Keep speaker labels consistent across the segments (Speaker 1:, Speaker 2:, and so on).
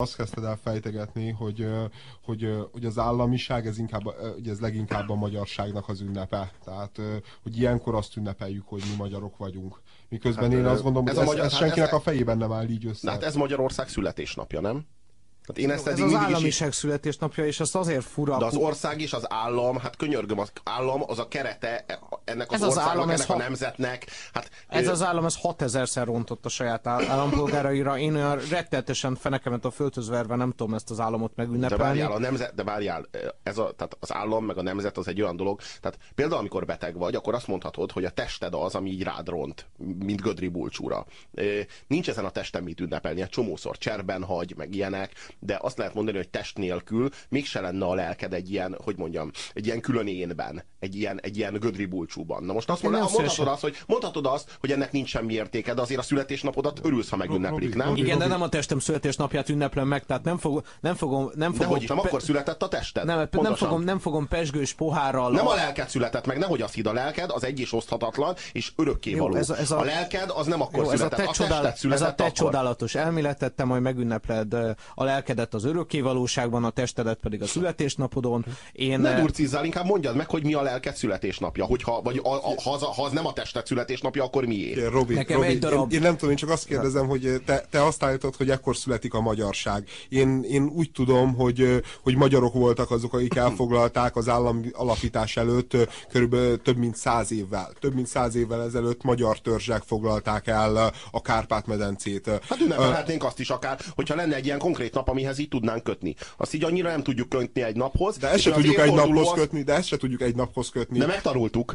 Speaker 1: azt kezdted el fejtegetni, hogy, hogy, hogy az államiság, ez, inkább, ugye ez leginkább a magyarságnak az ünnepe. Tehát, hogy ilyenkor azt ünnepeljük, hogy mi magyarok vagyunk. Miközben hát, én azt gondolom, hogy ez, ez, magyar, ez senkinek hát ez, a fejében nem áll így össze.
Speaker 2: Hát ez Magyarország születésnapja, nem?
Speaker 3: Hát én ezt ez az államiság is... születésnapja, és azt azért fura.
Speaker 2: De az ország és az állam, hát könyörgöm, az állam az a kerete ennek az ez országnak, az állam, ennek a nemzetnek. Hát,
Speaker 3: ez ő... az állam, ez 6000-szer rontott a saját állampolgáraira. Én olyan rettetesen fenekemet a földhözverve nem tudom ezt az államot megünnepelni.
Speaker 2: De várjál, a nemzet, de várjál, ez a, tehát az állam meg a nemzet az egy olyan dolog. Tehát például, amikor beteg vagy, akkor azt mondhatod, hogy a tested az, ami így rád ront, mint Gödri bulcsúra. Nincs ezen a testen mit ünnepelni, egy csomószor cserben hagy, meg ilyenek, de azt lehet mondani, hogy test nélkül mégse lenne a lelked egy ilyen, hogy mondjam, egy ilyen külön énben, egy ilyen, egy ilyen gödri bulcsúban. Na most azt mondod, mondhatod, azt, hogy, mondhatod azt, hogy ennek nincs semmi értéke, de azért a születésnapodat örülsz, ha megünneplik, nem?
Speaker 3: Igen, de nem a testem születésnapját ünneplem meg, tehát nem, fog, nem fogom... Nem fogom
Speaker 2: de hogy nem, akkor született a tested?
Speaker 3: Nem, nem fogom, nem fogom pesgős pohárral...
Speaker 2: Nem a lelked született meg, nehogy azt hidd, a lelked az egy és oszthatatlan, és örökkévaló. Ez, ez a, a, lelked az nem akkor jó, született, ez a, te a tested született
Speaker 3: Ez a te akkor. csodálatos elméletet, te majd megünnepled a lelkedet az örökkévalóságban, a testedet pedig a születésnapodon.
Speaker 2: Én... Ne durcizzál, inkább mondjad meg, hogy mi a lelked születésnapja, hogyha, vagy a, a, ha, az, ha az nem a tested születésnapja, akkor mié?
Speaker 1: Robi, Nekem Robi, egy darab... én, én nem tudom, én csak azt kérdezem, hogy te, te azt állítod, hogy ekkor születik a magyarság. Én, én úgy tudom, hogy, hogy magyarok voltak azok, akik elfoglalták az állam alapítás előtt körülbelül több mint száz évvel. Több mint száz évvel ezelőtt magyar törzsek foglalták el a Kárpát-medencét.
Speaker 2: Hát ünnepelhetnénk azt is akár, hogyha lenne egy ilyen konkrét nap, amihez így tudnánk kötni. Azt így annyira nem tudjuk kötni egy naphoz.
Speaker 1: De ezt se tudjuk egy naphoz az... kötni, de ezt se tudjuk egy naphoz kötni.
Speaker 2: De megtanultuk.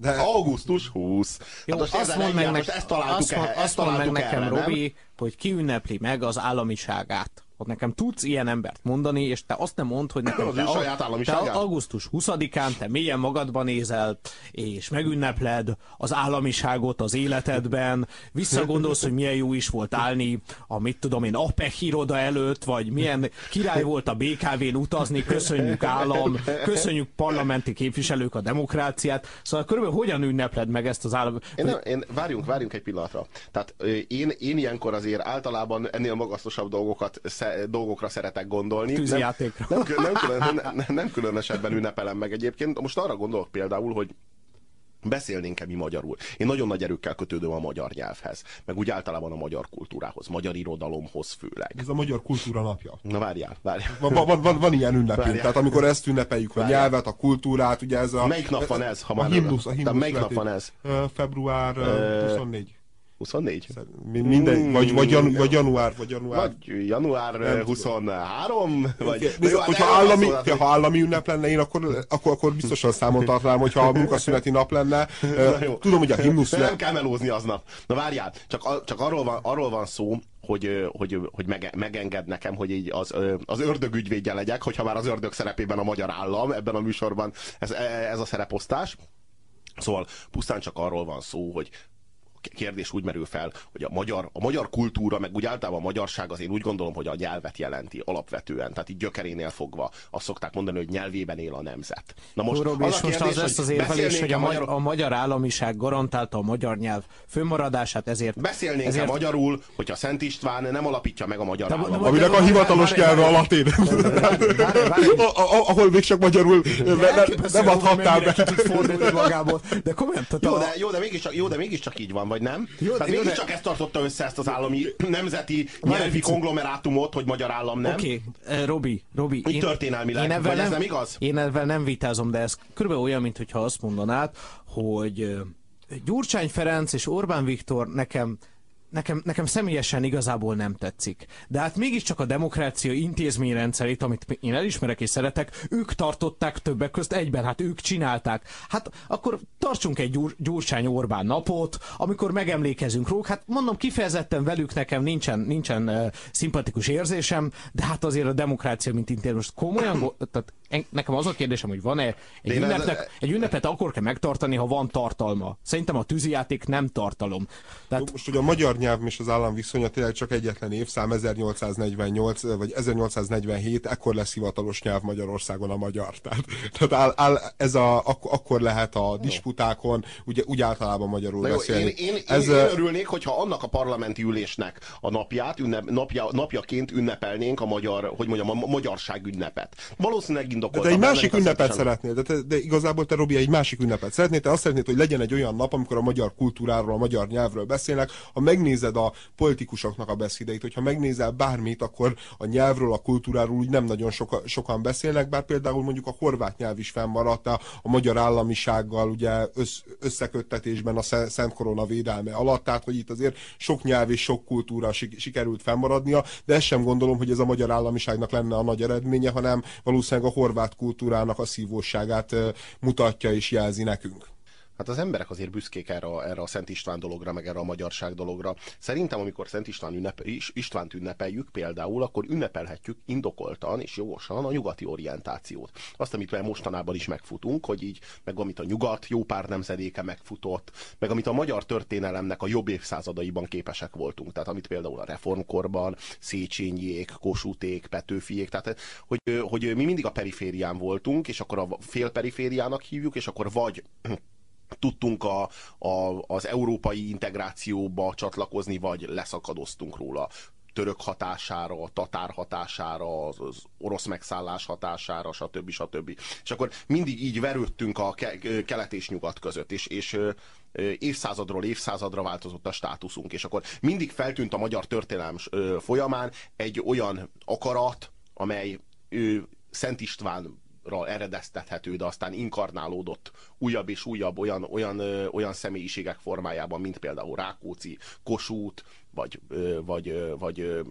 Speaker 2: De... Augusztus 20.
Speaker 3: Jó, hát azt mondd meg, most ezt találtuk azt, el, azt mond meg nekem, el, Robi, hogy ki ünnepli meg az államiságát hogy nekem tudsz ilyen embert mondani, és te azt nem mond, hogy nekem te, a, te augusztus 20-án te mélyen magadban nézel, és megünnepled az államiságot az életedben, visszagondolsz, hogy milyen jó is volt állni a mit tudom én, APEC iroda előtt, vagy milyen király volt a BKV-n utazni, köszönjük állam, köszönjük parlamenti képviselők a demokráciát. Szóval körülbelül hogyan ünnepled meg ezt az állam?
Speaker 2: Én, nem, én várjunk, várjunk egy pillanatra. Tehát én, én ilyenkor azért általában ennél magasztosabb dolgokat dolgokra szeretek gondolni.
Speaker 3: Tűzijátékra.
Speaker 2: Nem, nem, nem, külön, nem, nem különösebben ünnepelem meg egyébként. Most arra gondolok például, hogy beszélnénk-e mi magyarul. Én nagyon nagy erőkkel kötődöm a magyar nyelvhez, meg úgy általában a magyar kultúrához, magyar irodalomhoz főleg.
Speaker 1: Ez a magyar kultúra napja.
Speaker 2: Na várjál, várjál.
Speaker 1: Van, van, van, van ilyen ünnepünk, tehát amikor ezt ünnepeljük, várjál. a nyelvet, a kultúrát, ugye ez a...
Speaker 2: Melyik nap van ez?
Speaker 1: Ha a himnusz, a himnusz.
Speaker 2: melyik nap van ez?
Speaker 1: Február 24.
Speaker 2: 24?
Speaker 1: Mindegy, mm, vagy, vagy, jan, vagy január, vagy január.
Speaker 2: Vagy január nem 23, vagy...
Speaker 1: Jó, hogyha állami, ha állami ünnep lenne, én akkor, akkor, akkor biztosan számon tartanám, hogyha a munkaszüneti nap lenne. Tudom, hogy a himnusz...
Speaker 2: Nem kell melózni aznap. Na várjál, csak, csak arról, van, arról van szó, hogy, hogy, hogy mege, megenged nekem, hogy így az, az ördög ügyvédje legyek, hogyha már az ördög szerepében a magyar állam ebben a műsorban ez, ez a szereposztás. Szóval pusztán csak arról van szó, hogy kérdés úgy merül fel, hogy a magyar, a magyar kultúra, meg úgy általában a magyarság az én úgy gondolom, hogy a nyelvet jelenti alapvetően. Tehát így gyökerénél fogva azt szokták mondani, hogy nyelvében él a nemzet.
Speaker 3: Na most, Robi, az, és kérdés, most az lesz az érvelés, hogy a, magyar... a magyar államiság garantálta a magyar nyelv fönnmaradását, ezért...
Speaker 2: Beszélnénk ezért... magyarul, hogyha Szent István nem alapítja meg a magyar államot.
Speaker 1: Aminek a hivatalos nyelve a latin. Ahol még csak magyarul nem adhattál be.
Speaker 3: De komolyan,
Speaker 2: jó, de, jó, de mégiscsak, jó, de mégiscsak így van, vagy nem? Jó, Tehát jó, de... ezt tartotta össze ezt az állami nemzeti nyelvi konglomerátumot, hogy magyar állam nem.
Speaker 3: Oké, okay. uh, Robi, Robi.
Speaker 2: Így történelmileg, én vagy nem, ez nem igaz?
Speaker 3: Én ezzel nem vitázom, de ez körülbelül olyan, mintha azt mondanád, hogy Gyurcsány Ferenc és Orbán Viktor nekem nekem, nekem személyesen igazából nem tetszik. De hát mégiscsak a demokrácia intézményrendszerét, amit én elismerek és szeretek, ők tartották többek közt egyben, hát ők csinálták. Hát akkor tartsunk egy gyur, Gyurcsány Orbán napot, amikor megemlékezünk róla. Hát mondom, kifejezetten velük nekem nincsen, nincsen uh, szimpatikus érzésem, de hát azért a demokrácia, mint intézmény, most komolyan, tehát nekem az a kérdésem, hogy van-e egy, ünnepnek, egy ünnepet akkor kell megtartani, ha van tartalma. Szerintem a tűzijáték nem tartalom.
Speaker 1: Tehát... Most ugye a magyar nyelv és az állam viszonya tényleg csak egyetlen évszám, 1848 vagy 1847, ekkor lesz hivatalos nyelv Magyarországon a magyar. Tehát, tehát áll, áll, ez a, ak, akkor lehet a disputákon ugye úgy általában magyarul jó, beszélni.
Speaker 2: Én, én, ez, én, én örülnék, hogyha annak a parlamenti ülésnek a napját, ünnep, napja, napjaként ünnepelnénk a magyar, hogy mondjam, a magyarság ünnepet. Valószínűleg indokolt.
Speaker 1: De egy másik ünnepet szeretnél, de, te, de igazából te Robi egy másik ünnepet szeretnél, te azt szeretnéd, hogy legyen egy olyan nap, amikor a magyar kultúráról, a magyar nyelvről beszélnek. Ha megnézed a politikusoknak a beszédeit, hogyha megnézel bármit, akkor a nyelvről, a kultúráról úgy nem nagyon soka, sokan beszélnek, bár például mondjuk a horvát nyelv is fennmaradt a, a magyar államisággal ugye össz, összeköttetésben a Szent Korona védelme alatt, tehát hogy itt azért sok nyelv és sok kultúra sikerült fennmaradnia, de ezt sem gondolom, hogy ez a magyar államiságnak lenne a nagy eredménye, hanem valószínűleg a horvát kultúrának a szívóságát mutatja és jelzi nekünk.
Speaker 2: Hát az emberek azért büszkék erre, erre a Szent István dologra, meg erre a magyarság dologra. Szerintem, amikor Szent István ünnep, Istvánt ünnepeljük például, akkor ünnepelhetjük indokoltan és jogosan a nyugati orientációt. Azt, amit mostanában is megfutunk, hogy így, meg amit a nyugat jó pár nemzedéke megfutott, meg amit a magyar történelemnek a jobb évszázadaiban képesek voltunk. Tehát amit például a reformkorban Széchenyiék, Kossuték, Petőfiék, tehát hogy, hogy mi mindig a periférián voltunk, és akkor a félperifériának hívjuk, és akkor vagy tudtunk a, a, az európai integrációba csatlakozni, vagy leszakadoztunk róla török hatására, a tatár hatására, az, az orosz megszállás hatására, stb. stb. És akkor mindig így verődtünk a ke- kelet és nyugat között, és, és évszázadról évszázadra változott a státuszunk, és akkor mindig feltűnt a magyar történelem folyamán egy olyan akarat, amely Szent István eredeztethető, de aztán inkarnálódott újabb és újabb olyan, olyan, olyan személyiségek formájában, mint például Rákóczi, Kossuth, vagy, vagy, vagy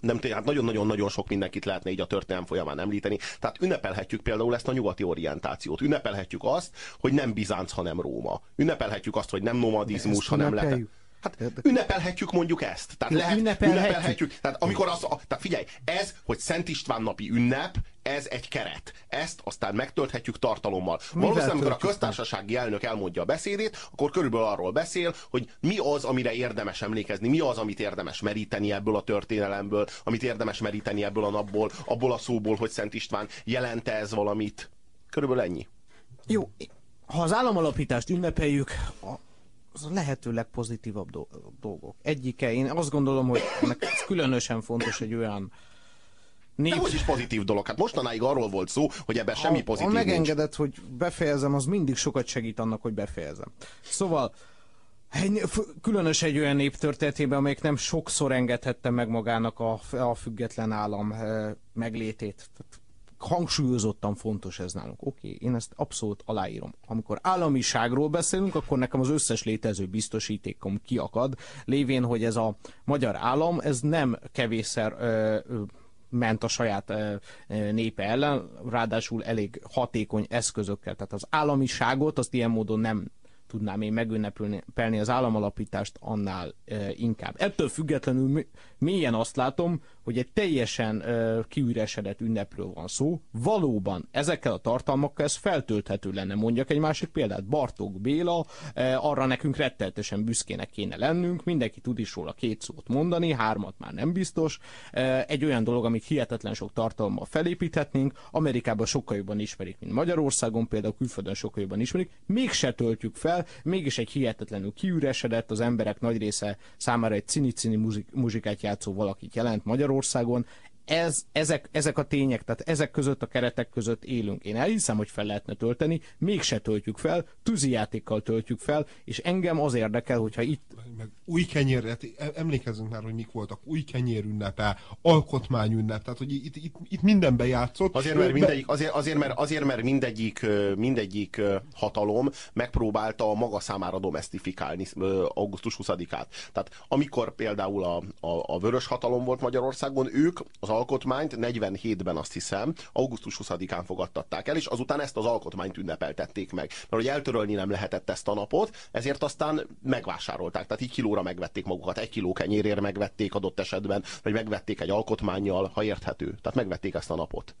Speaker 2: nem hát nagyon-nagyon-nagyon sok mindenkit lehetne így a történelem folyamán említeni. Tehát ünnepelhetjük például ezt a nyugati orientációt. Ünnepelhetjük azt, hogy nem Bizánc, hanem Róma. Ünnepelhetjük azt, hogy nem nomadizmus, hanem lehet. Hát ünnepelhetjük mondjuk ezt. Tehát lehet, ünnepelhetjük. ünnepelhetjük. Tehát amikor az, tehát figyelj, ez, hogy Szent István napi ünnep, ez egy keret. Ezt aztán megtölthetjük tartalommal. Mivel Valószínűleg, amikor a köztársasági elnök elmondja a beszédét, akkor körülbelül arról beszél, hogy mi az, amire érdemes emlékezni, mi az, amit érdemes meríteni ebből a történelemből, amit érdemes meríteni ebből a napból, abból a szóból, hogy Szent István jelente ez valamit. Körülbelül ennyi.
Speaker 3: Jó, ha az államalapítást ünnepeljük, az a lehető legpozitívabb dolgok. Egyike, én azt gondolom, hogy ez különösen fontos egy olyan
Speaker 2: nép... De hogy is pozitív dolog? Hát mostanáig arról volt szó, hogy ebben semmi pozitív
Speaker 3: Ha megengedett, nincs. hogy befejezem, az mindig sokat segít annak, hogy befejezem. Szóval, egy, különös egy olyan nép történetében, amelyik nem sokszor engedhette meg magának a, a független állam e, meglétét. Tehát hangsúlyozottan fontos ez nálunk. Oké, okay, én ezt abszolút aláírom. Amikor államiságról beszélünk, akkor nekem az összes létező biztosítékom kiakad, lévén, hogy ez a magyar állam, ez nem kevésszer ö, ö, ment a saját népe ellen, ráadásul elég hatékony eszközökkel. Tehát az államiságot azt ilyen módon nem tudnám én megünnepelni az államalapítást, annál inkább. Ettől függetlenül mélyen azt látom, hogy egy teljesen uh, kiüresedett ünnepről van szó. Valóban ezekkel a tartalmakkal ez feltölthető lenne. Mondjak egy másik példát. Bartók Béla, uh, arra nekünk retteltesen büszkének kéne lennünk, mindenki tud is róla két szót mondani, hármat már nem biztos. Uh, egy olyan dolog, amit hihetetlen sok tartalommal felépíthetnénk, Amerikában sokkal jobban ismerik, mint Magyarországon, például külföldön sokkal jobban ismerik, mégse töltjük fel, mégis egy hihetetlenül kiüresedett, az emberek nagy része számára egy cini-cini muzsikát játszó valakit jelent Magyarországon, ez, ezek, ezek a tények, tehát ezek között a keretek között élünk. Én elhiszem, hogy fel lehetne tölteni, mégse töltjük fel, tűzijátékkal töltjük fel, és engem az érdekel, hogyha itt...
Speaker 1: Meg új kenyér, hát emlékezzünk már, hogy mik voltak, új kenyér ünnepe, alkotmány ünnep, tehát hogy itt, itt, itt mindenbe játszott.
Speaker 2: Azért, mert mindegyik, azért, azért, mert, azért, mert mindegyik, mindegyik hatalom megpróbálta a maga számára domestifikálni augusztus 20-át. Tehát amikor például a, a, a vörös hatalom volt Magyarországon, ők az alkotmányt 47-ben azt hiszem, augusztus 20-án fogadtatták el, és azután ezt az alkotmányt ünnepeltették meg. Mert hogy eltörölni nem lehetett ezt a napot, ezért aztán megvásárolták. Tehát így kilóra megvették magukat, egy kiló kenyérért megvették adott esetben, vagy megvették egy alkotmányjal, ha érthető. Tehát megvették ezt a napot.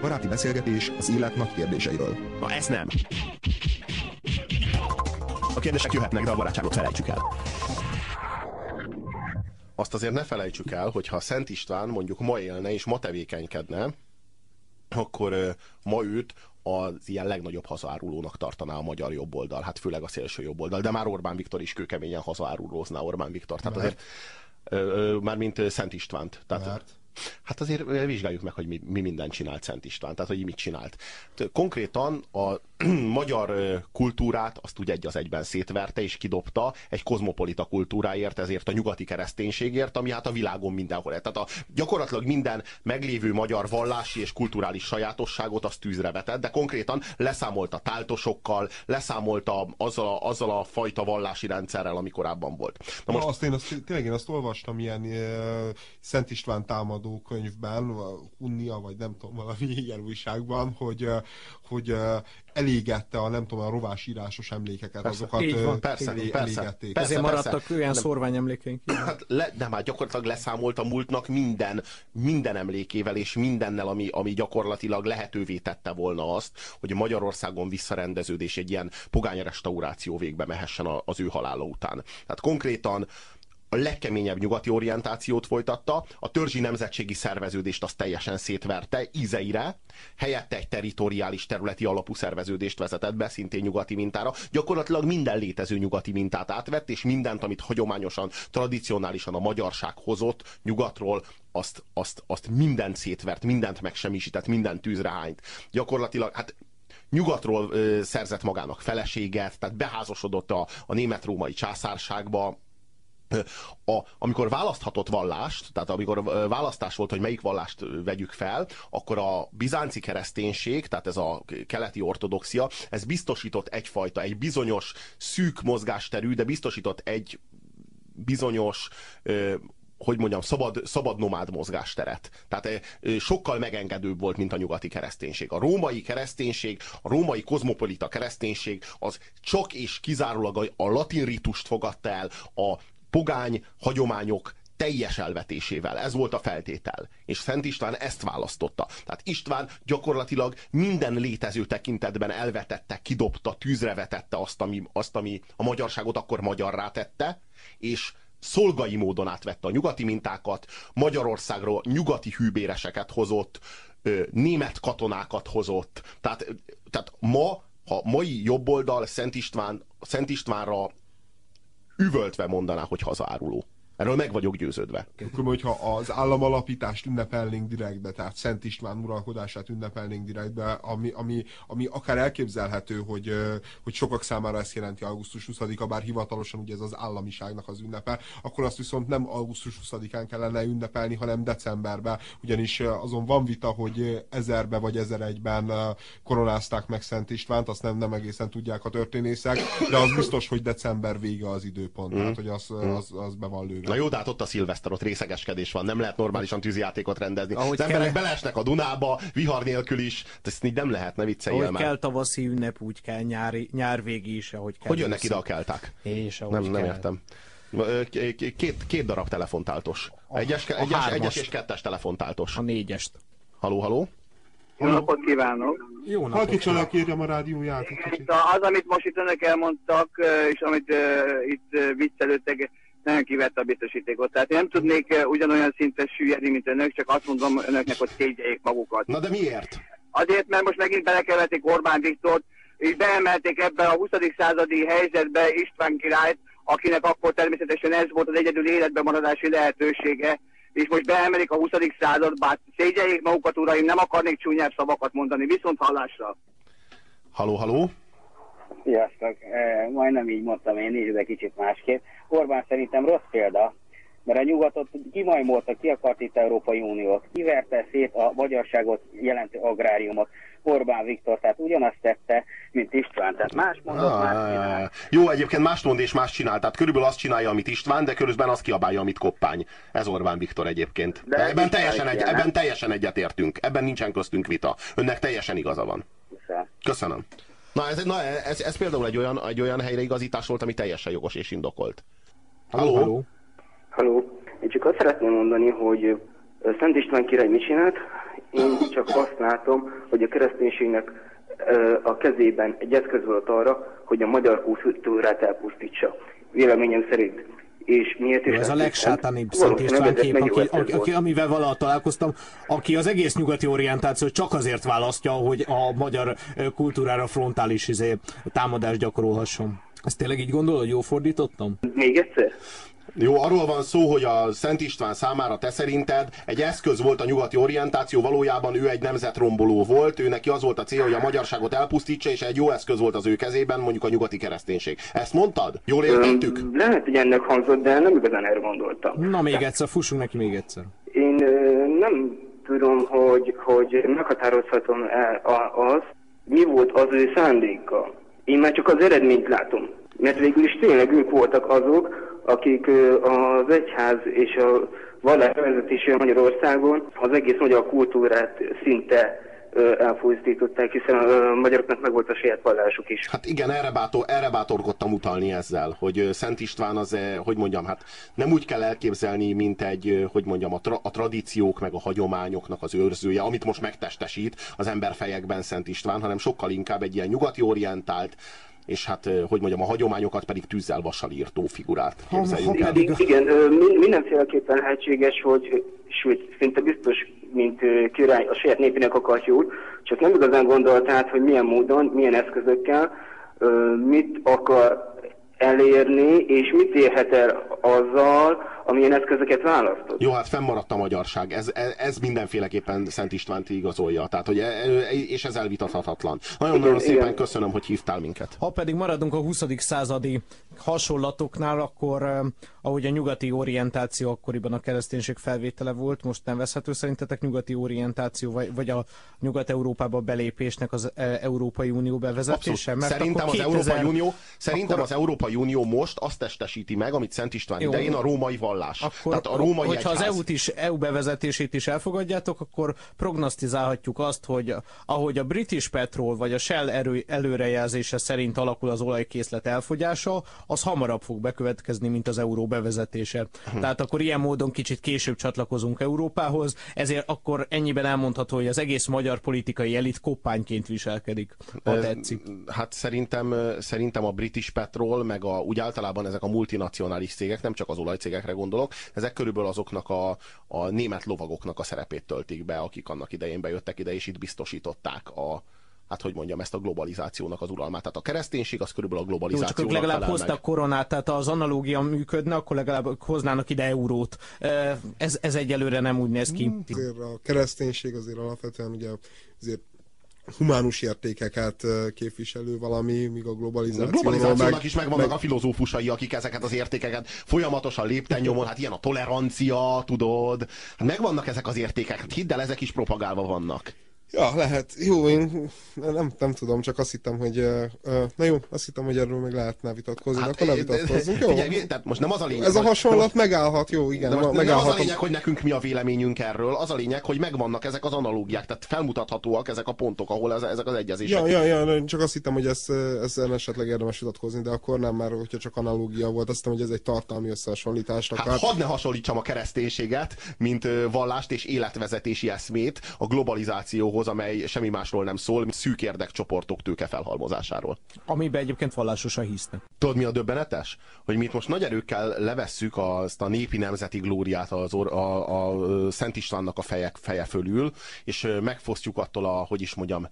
Speaker 4: Baráti beszélgetés az élet nagy kérdéseiről.
Speaker 5: Na ez nem. A kérdések jöhetnek, de a barátságot felejtsük el.
Speaker 2: Azt azért ne felejtsük el, hogy ha Szent István mondjuk ma élne és ma tevékenykedne, akkor ma őt az ilyen legnagyobb hazaárulónak tartaná a magyar jobboldal, hát főleg a szélső jobboldal, de már Orbán Viktor is kőkeményen hazaárulózná Orbán Viktor. Tehát azért, már mint Szent Istvánt. Tehát, Mert? Hát azért vizsgáljuk meg, hogy mi, mi mindent csinált Szent István, tehát hogy mit csinált. Konkrétan a magyar kultúrát azt úgy egy az egyben szétverte és kidobta egy kozmopolita kultúráért, ezért a nyugati kereszténységért, ami hát a világon mindenhol. Tehát a, gyakorlatilag minden meglévő magyar vallási és kulturális sajátosságot azt tűzre vetett, de konkrétan leszámolt a táltosokkal, leszámolt a, azzal, a, azzal a fajta vallási rendszerrel, ami korábban volt.
Speaker 1: Na most... Na, azt én azt, tényleg én azt olvastam ilyen e, Szent István támadó könyvben, Unnia, vagy nem tudom, valami ilyen újságban, hogy, hogy elégette a nem tudom, a rovás írásos emlékeket, persze, azokat
Speaker 3: így van, persze, elé, persze, elégették. Persze, Ezért maradtak persze. olyan szorványemlékeink.
Speaker 2: Hát le, nem, hát gyakorlatilag leszámolt a múltnak minden, minden emlékével és mindennel, ami, ami gyakorlatilag lehetővé tette volna azt, hogy Magyarországon visszarendeződés egy ilyen pogány restauráció végbe mehessen az ő halála után. Tehát konkrétan a legkeményebb nyugati orientációt folytatta, a törzsi nemzetségi szerveződést azt teljesen szétverte ízeire, helyette egy teritoriális területi alapú szerveződést vezetett be, szintén nyugati mintára. Gyakorlatilag minden létező nyugati mintát átvett, és mindent, amit hagyományosan, tradicionálisan a magyarság hozott nyugatról, azt, azt, azt mindent szétvert, mindent megsemmisített, mindent tűzre hányt. Gyakorlatilag, hát nyugatról ö, szerzett magának feleséget, tehát beházosodott a, a német-római császárságba, a, amikor választhatott vallást, tehát amikor választás volt, hogy melyik vallást vegyük fel, akkor a bizánci kereszténység, tehát ez a keleti ortodoxia, ez biztosított egyfajta, egy bizonyos szűk mozgásterű, de biztosított egy bizonyos hogy mondjam, szabad, szabad nomád mozgásteret. Tehát sokkal megengedőbb volt, mint a nyugati kereszténység. A római kereszténység, a római kozmopolita kereszténység az csak és kizárólag a, latin ritust fogadta el, a pogány hagyományok teljes elvetésével. Ez volt a feltétel. És Szent István ezt választotta. Tehát István gyakorlatilag minden létező tekintetben elvetette, kidobta, tűzre vetette azt, ami, azt, ami a magyarságot akkor magyarrá tette, és szolgai módon átvette a nyugati mintákat, Magyarországról nyugati hűbéreseket hozott, német katonákat hozott. Tehát, tehát ma, ha mai jobboldal Szent, István, Szent Istvánra üvöltve mondaná, hogy hazaáruló. Erről meg vagyok győződve.
Speaker 1: Akkor, hogyha az államalapítást ünnepelnénk direktbe, tehát Szent István uralkodását ünnepelnénk direktbe, ami, ami, ami akár elképzelhető, hogy, hogy sokak számára ezt jelenti augusztus 20-a, bár hivatalosan ugye ez az államiságnak az ünnepe, akkor azt viszont nem augusztus 20-án kellene ünnepelni, hanem decemberben, ugyanis azon van vita, hogy ezerbe vagy ezeregyben koronázták meg Szent Istvánt, azt nem, nem egészen tudják a történészek, de az biztos, hogy december vége az időpont, mm. tehát hogy az, az, az be van lőve.
Speaker 2: Na jó, de hát ott a szilveszter, ott részegeskedés van, nem lehet normálisan tűzijátékot rendezni. Ahogy az emberek kell... belesnek a Dunába, vihar nélkül is, ezt így nem lehet, ne vicceljél
Speaker 3: Ahogy már. kell tavaszi ünnep, úgy kell nyári, nyárvégi is, ahogy kell.
Speaker 2: Hogy jönnek ide a kelták?
Speaker 3: És
Speaker 2: ahogy nem, kell. nem értem. Két, két darab telefontáltos. Egyes, a egyes, egyes és kettes telefontáltos.
Speaker 3: A négyest.
Speaker 2: Haló, haló?
Speaker 6: Jó napot kívánok!
Speaker 1: Jó napot! Halkítsa le, kérjem a rádióját.
Speaker 6: Az, amit most itt önök elmondtak, és amit uh, itt uh, viccelődtek, nagyon kivette a biztosítékot. Tehát én nem tudnék eh, ugyanolyan szinten süllyedni, mint önök, csak azt mondom önöknek, hogy szégyeljék magukat.
Speaker 2: Na de miért?
Speaker 6: Azért, mert most megint belekeverték Orbán Viktort, és beemelték ebbe a 20. századi helyzetbe István királyt, akinek akkor természetesen ez volt az egyedül életben maradási lehetősége, és most beemelik a 20. századba, szégyeljék magukat, uraim, nem akarnék csúnyább szavakat mondani, viszont hallásra.
Speaker 2: Haló, haló?
Speaker 7: Sziasztok! Majdnem így mondtam én is, de kicsit másképp. Orbán szerintem rossz példa, mert a nyugatot kimajmolta, ki akart itt Európai Uniót, kiverte szét a magyarságot jelentő agráriumot. Orbán Viktor, tehát ugyanazt tette, mint István. Tehát más mondott, ah, más csinál.
Speaker 2: Jó, egyébként más mond és más csinál. Tehát körülbelül azt csinálja, amit István, de körülbelül azt kiabálja, amit Koppány. Ez Orbán Viktor egyébként. De ebben, teljesen egy, ebben teljesen egyetértünk. Ebben nincsen köztünk vita. Önnek teljesen igaza van. Köszönöm. Na, ez, na ez, ez például egy olyan, egy olyan helyreigazítás volt, ami teljesen jogos és indokolt.
Speaker 7: Halló? Halló? Halló? Én csak azt szeretném mondani, hogy
Speaker 8: Szent István király mit csinált? Én csak azt látom, hogy a kereszténységnek a kezében egy eszköz volt arra, hogy a magyar kultúrát elpusztítsa. Véleményem szerint és miért is...
Speaker 3: Ez a legsátanibb Szent István kép, aki, aki, aki, amivel valaha találkoztam, aki az egész nyugati orientáció csak azért választja, hogy a magyar kultúrára frontális izé, támadást gyakorolhasson. Ezt tényleg így gondol, hogy jó fordítottam?
Speaker 8: Még egyszer?
Speaker 2: Jó, arról van szó, hogy a Szent István számára te szerinted egy eszköz volt a nyugati orientáció, valójában ő egy nemzetromboló volt, ő neki az volt a cél, hogy a magyarságot elpusztítsa, és egy jó eszköz volt az ő kezében, mondjuk a nyugati kereszténység. Ezt mondtad? Jól értettük?
Speaker 8: Öm, lehet, hogy ennek hangzott, de nem igazán erre gondoltam.
Speaker 3: Na még egyszer, fussunk neki még egyszer.
Speaker 8: Én ö, nem tudom, hogy, hogy meghatározhatom el az, mi volt az ő szándéka. Én már csak az eredményt látom. Mert végül is tényleg ők voltak azok, akik az egyház és a vallás vezetése Magyarországon az egész magyar kultúrát szinte elfolyasztították, hiszen a magyaroknak meg volt a saját vallásuk is.
Speaker 2: Hát igen, erre, bátor, erre bátorkodtam utalni ezzel, hogy Szent István az, hogy mondjam, hát nem úgy kell elképzelni, mint egy, hogy mondjam, a, tra, a tradíciók meg a hagyományoknak az őrzője, amit most megtestesít az emberfejekben Szent István, hanem sokkal inkább egy ilyen nyugati orientált, és hát, hogy mondjam, a hagyományokat pedig tűzzel vassal írtó figurát képzeljünk
Speaker 8: el. Igen, mindenféleképpen lehetséges, hogy sőt, szinte biztos, mint király a saját népének akart jót, csak nem igazán gondolt át, hogy milyen módon, milyen eszközökkel, mit akar elérni, és mit érhet el azzal, amilyen eszközöket választott.
Speaker 2: Jó, hát fennmaradt a magyarság. Ez, ez, ez mindenféleképpen Szent Istvánt igazolja. Tehát, hogy, e, e, és ez elvitathatatlan. Nagyon-nagyon szépen igen. köszönöm, hogy hívtál minket.
Speaker 3: Ha pedig maradunk a 20. századi hasonlatoknál, akkor ahogy a nyugati orientáció akkoriban a kereszténység felvétele volt, most nem veszhető szerintetek nyugati orientáció, vagy, vagy a Nyugat-Európába belépésnek az e, Európai Unió bevezetése?
Speaker 2: Mert szerintem, 2000... az Európai Unió, szerintem akkor... az Európai Unió most azt testesíti meg, amit Szent István Jó. idején a római vallás.
Speaker 3: Akkor, Tehát a római hogyha egyház... az EU-t is, EU bevezetését is elfogadjátok, akkor prognosztizálhatjuk azt, hogy ahogy a British Petrol vagy a Shell erő, előrejelzése szerint alakul az olajkészlet elfogyása, az hamarabb fog bekövetkezni, mint az euró bevezetése. Hm. Tehát akkor ilyen módon kicsit később csatlakozunk Európához, ezért akkor ennyiben elmondható, hogy az egész magyar politikai elit koppányként viselkedik, ha tetszik.
Speaker 2: Hát szerintem, szerintem a British Petrol, meg a, úgy általában ezek a multinacionális cégek, nem csak az olajcégekre gondolok, ezek körülbelül azoknak a, a német lovagoknak a szerepét töltik be, akik annak idején bejöttek ide, és itt biztosították a, hát hogy mondjam, ezt a globalizációnak az uralmát. Tehát a kereszténység az körülbelül a globalizációnak Jó,
Speaker 3: csak legalább hoztak koronát, tehát az analógia működne, akkor legalább hoznának ide eurót. Ez, ez egyelőre nem úgy néz ki.
Speaker 1: Azért a kereszténység azért alapvetően ugye azért humánus értékeket képviselő valami, míg a globalizáció. A
Speaker 2: globalizációnak meg, is megvannak meg... a filozófusai, akik ezeket az értékeket folyamatosan lépten nyomon, hát ilyen a tolerancia, tudod. Hát megvannak ezek az értékek, hát hidd el, ezek is propagálva vannak.
Speaker 1: Ja, lehet. Jó, én nem, nem tudom, csak azt hittem, hogy na jó, azt hittem, hogy erről meg lehetne vitatkozni, hát, akkor ne vitatkozzunk, jó?
Speaker 2: Figyelj, tehát most nem az a lényeg,
Speaker 1: Ez a hasonlat most, megállhat, jó, igen. De most
Speaker 2: nem az a lényeg, hogy nekünk mi a véleményünk erről, az a lényeg, hogy megvannak ezek az analógiák, tehát felmutathatóak ezek a pontok, ahol ez, ezek az egyezések.
Speaker 1: Ja, ja, ja, csak azt hittem, hogy ez, ezzel esetleg érdemes vitatkozni, de akkor nem, már hogyha csak analógia volt, azt hittem, hogy ez egy tartalmi összehasonlítás.
Speaker 2: Hát hadd ne hasonlítsam a kereszténységet, mint vallást és életvezetési eszmét a globalizációhoz vitához, amely semmi másról nem szól, mint szűk érdekcsoportok tőke felhalmozásáról.
Speaker 3: Amiben egyébként vallásosan hisznek.
Speaker 2: Tudod, mi a döbbenetes? Hogy mi itt most nagy erőkkel levesszük azt a népi nemzeti glóriát az or, a, a Szent Istvánnak a fejek, feje fölül, és megfosztjuk attól a, hogy is mondjam,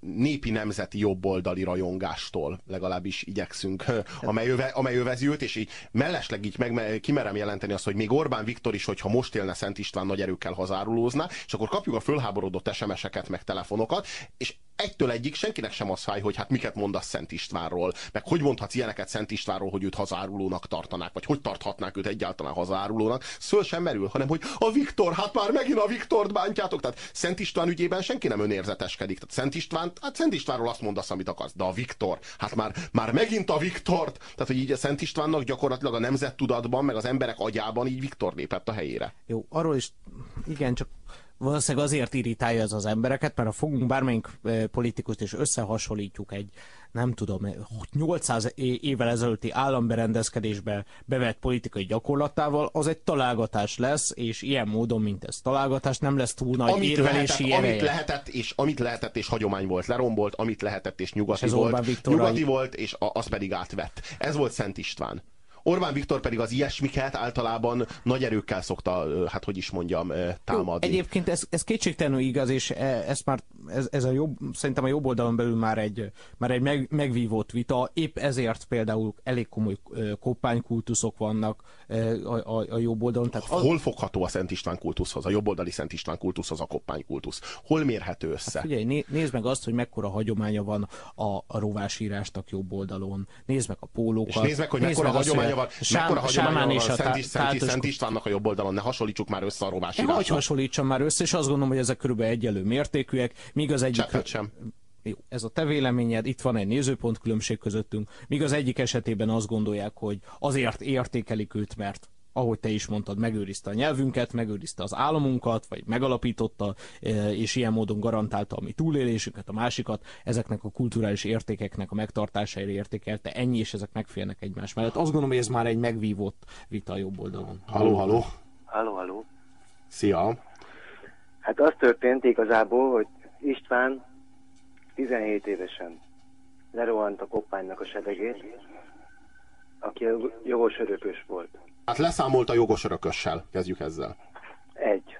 Speaker 2: népi nemzeti jobboldali rajongástól legalábbis igyekszünk, amely, öve, amely övezi őt, és így mellesleg így meg, kimerem jelenteni azt, hogy még Orbán Viktor is, hogyha most élne Szent István nagy erőkkel hazárulózna, és akkor kapjuk a fölháborodott SMS-eket, meg telefonokat, és egytől egyik senkinek sem az fáj, hogy hát miket mondasz Szent Istvánról, meg hogy mondhatsz ilyeneket Szent Istvánról, hogy őt hazárulónak tartanák, vagy hogy tarthatnák őt egyáltalán hazárulónak. Szöl sem merül, hanem hogy a Viktor, hát már megint a Viktort bántjátok. Tehát Szent István ügyében senki nem önérzeteskedik. Tehát Szent István, hát Szent Istvánról azt mondasz, amit akarsz, de a Viktor, hát már, már megint a Viktort. Tehát, hogy így a Szent Istvánnak gyakorlatilag a nemzettudatban, meg az emberek agyában így Viktor lépett a helyére.
Speaker 3: Jó, arról is, igen, csak valószínűleg azért irritálja ez az embereket, mert ha fogunk bármelyik politikust és összehasonlítjuk egy, nem tudom, 800 évvel ezelőtti államberendezkedésbe bevett politikai gyakorlatával, az egy találgatás lesz, és ilyen módon, mint ez találgatás, nem lesz túl nagy amit érvelési
Speaker 2: lehetett, Amit lehetett, és, amit lehetett, és hagyomány volt, lerombolt, amit lehetett, és nyugati és volt, nyugati volt, és az pedig átvett. Ez volt Szent István. Orbán Viktor pedig az ilyesmiket általában nagy erőkkel szokta, hát hogy is mondjam, támadni.
Speaker 3: Jó, egyébként ez, ez kétségtelenül igaz, és e, ez már, ez, ez a jobb, szerintem a jobb oldalon belül már egy, már egy meg, megvívott vita, épp ezért például elég komoly koppánykultuszok vannak a, a, a jobb oldalon.
Speaker 2: Tehát az... Hol fogható a Szent István kultuszhoz, a jobboldali Szent István kultuszhoz a koppánykultusz? Hol mérhető össze? Hát
Speaker 3: figyelj, nézd meg azt, hogy mekkora hagyománya van a, a rovásírástak jobb oldalon, nézd meg a pólókat. És
Speaker 2: nézd meg, hogy mekkora hagyománya van, mekkora hagyománya van Szent, Szent, Szent Istvánnak a jobb oldalon, ne hasonlítsuk már össze a rovásírásra.
Speaker 3: Hogy hasonlítsam már össze, és azt gondolom, hogy ezek körülbelül egyelő mértékűek, míg az egyik...
Speaker 2: sem.
Speaker 3: Jó, ez a te véleményed, itt van egy nézőpont különbség közöttünk, míg az egyik esetében azt gondolják, hogy azért értékelik őt, mert ahogy te is mondtad, megőrizte a nyelvünket, megőrizte az államunkat, vagy megalapította, e, és ilyen módon garantálta a mi túlélésünket, a másikat, ezeknek a kulturális értékeknek a megtartására értékelte, ennyi, és ezek megférnek egymás mellett. Azt gondolom, hogy ez már egy megvívott vita a jobb oldalon.
Speaker 2: Haló, haló.
Speaker 9: Haló, haló.
Speaker 2: Szia.
Speaker 9: Hát az történt igazából, hogy István 17 évesen lerohant a koppánynak a sedegét, aki jogos örökös volt.
Speaker 2: Hát leszámolt a jogos örökössel, kezdjük ezzel.
Speaker 9: Egy.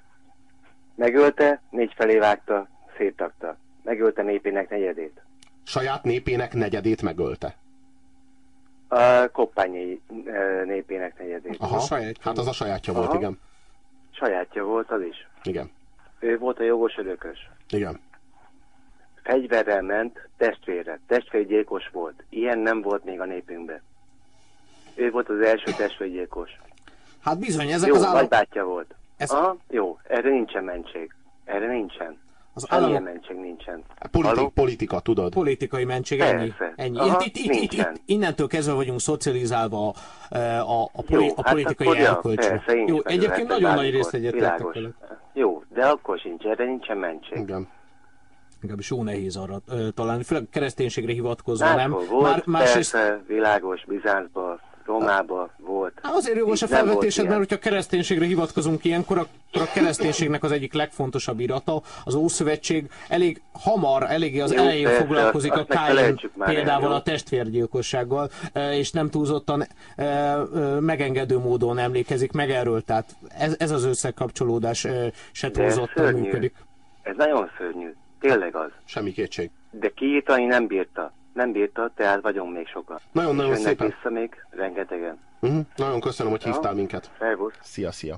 Speaker 9: Megölte, négy felé vágta, széttakta. Megölte népének negyedét.
Speaker 2: Saját népének negyedét megölte?
Speaker 9: A koppányi népének negyedét.
Speaker 2: Aha, saját, hát az a sajátja Aha. volt, igen.
Speaker 9: Sajátja volt az is.
Speaker 2: Igen.
Speaker 9: Ő volt a jogos örökös.
Speaker 2: Igen.
Speaker 9: Fegyverrel ment testvére. Testvérgyilkos volt. Ilyen nem volt még a népünkben. Ő volt az első testvérgyilkos.
Speaker 3: Hát bizony, ezek
Speaker 9: jó,
Speaker 3: az állam...
Speaker 9: bátya volt. Ez... Aha, jó, erre nincsen mentség. Erre nincsen. Az állam... Semmilyen mentség nincsen.
Speaker 2: Politik, politika, tudod?
Speaker 3: Politikai mentség, ennyi. ennyi. Aha, itt, itt, itt, itt, innentől kezdve vagyunk szocializálva a, a, a, poli, jó, a hát politikai hát elkölcsön. Jó, egyébként nagyon nagy részt egyetértek
Speaker 9: Jó, de akkor sincs, erre nincsen mentség.
Speaker 2: Igen
Speaker 3: legalábbis jó nehéz arra ö, találni, főleg kereszténységre hivatkozva, nem?
Speaker 9: Volt, Már, másrészt... persze, világos, Bizáncban, Rómában volt.
Speaker 3: Hát azért jogos a felvetésed, mert hogyha kereszténységre hivatkozunk ilyenkor, akkor a kereszténységnek az egyik legfontosabb irata, az Ószövetség elég hamar, eléggé az jó, elején persze, foglalkozik azt, a Káin példával a testvérgyilkossággal, és nem túlzottan megengedő módon emlékezik meg erről, tehát ez, ez az összekapcsolódás se túlzottan működik.
Speaker 9: Ez nagyon szörnyű. Tényleg az.
Speaker 2: Semmi kétség.
Speaker 9: De kiírtani nem bírta. Nem bírta, tehát vagyunk még sokan.
Speaker 2: Nagyon-nagyon szépen.
Speaker 9: vissza még rengetegen.
Speaker 2: Uh-huh. Nagyon köszönöm, hogy hívtál minket.
Speaker 9: Szervusz.
Speaker 2: Szia, szia.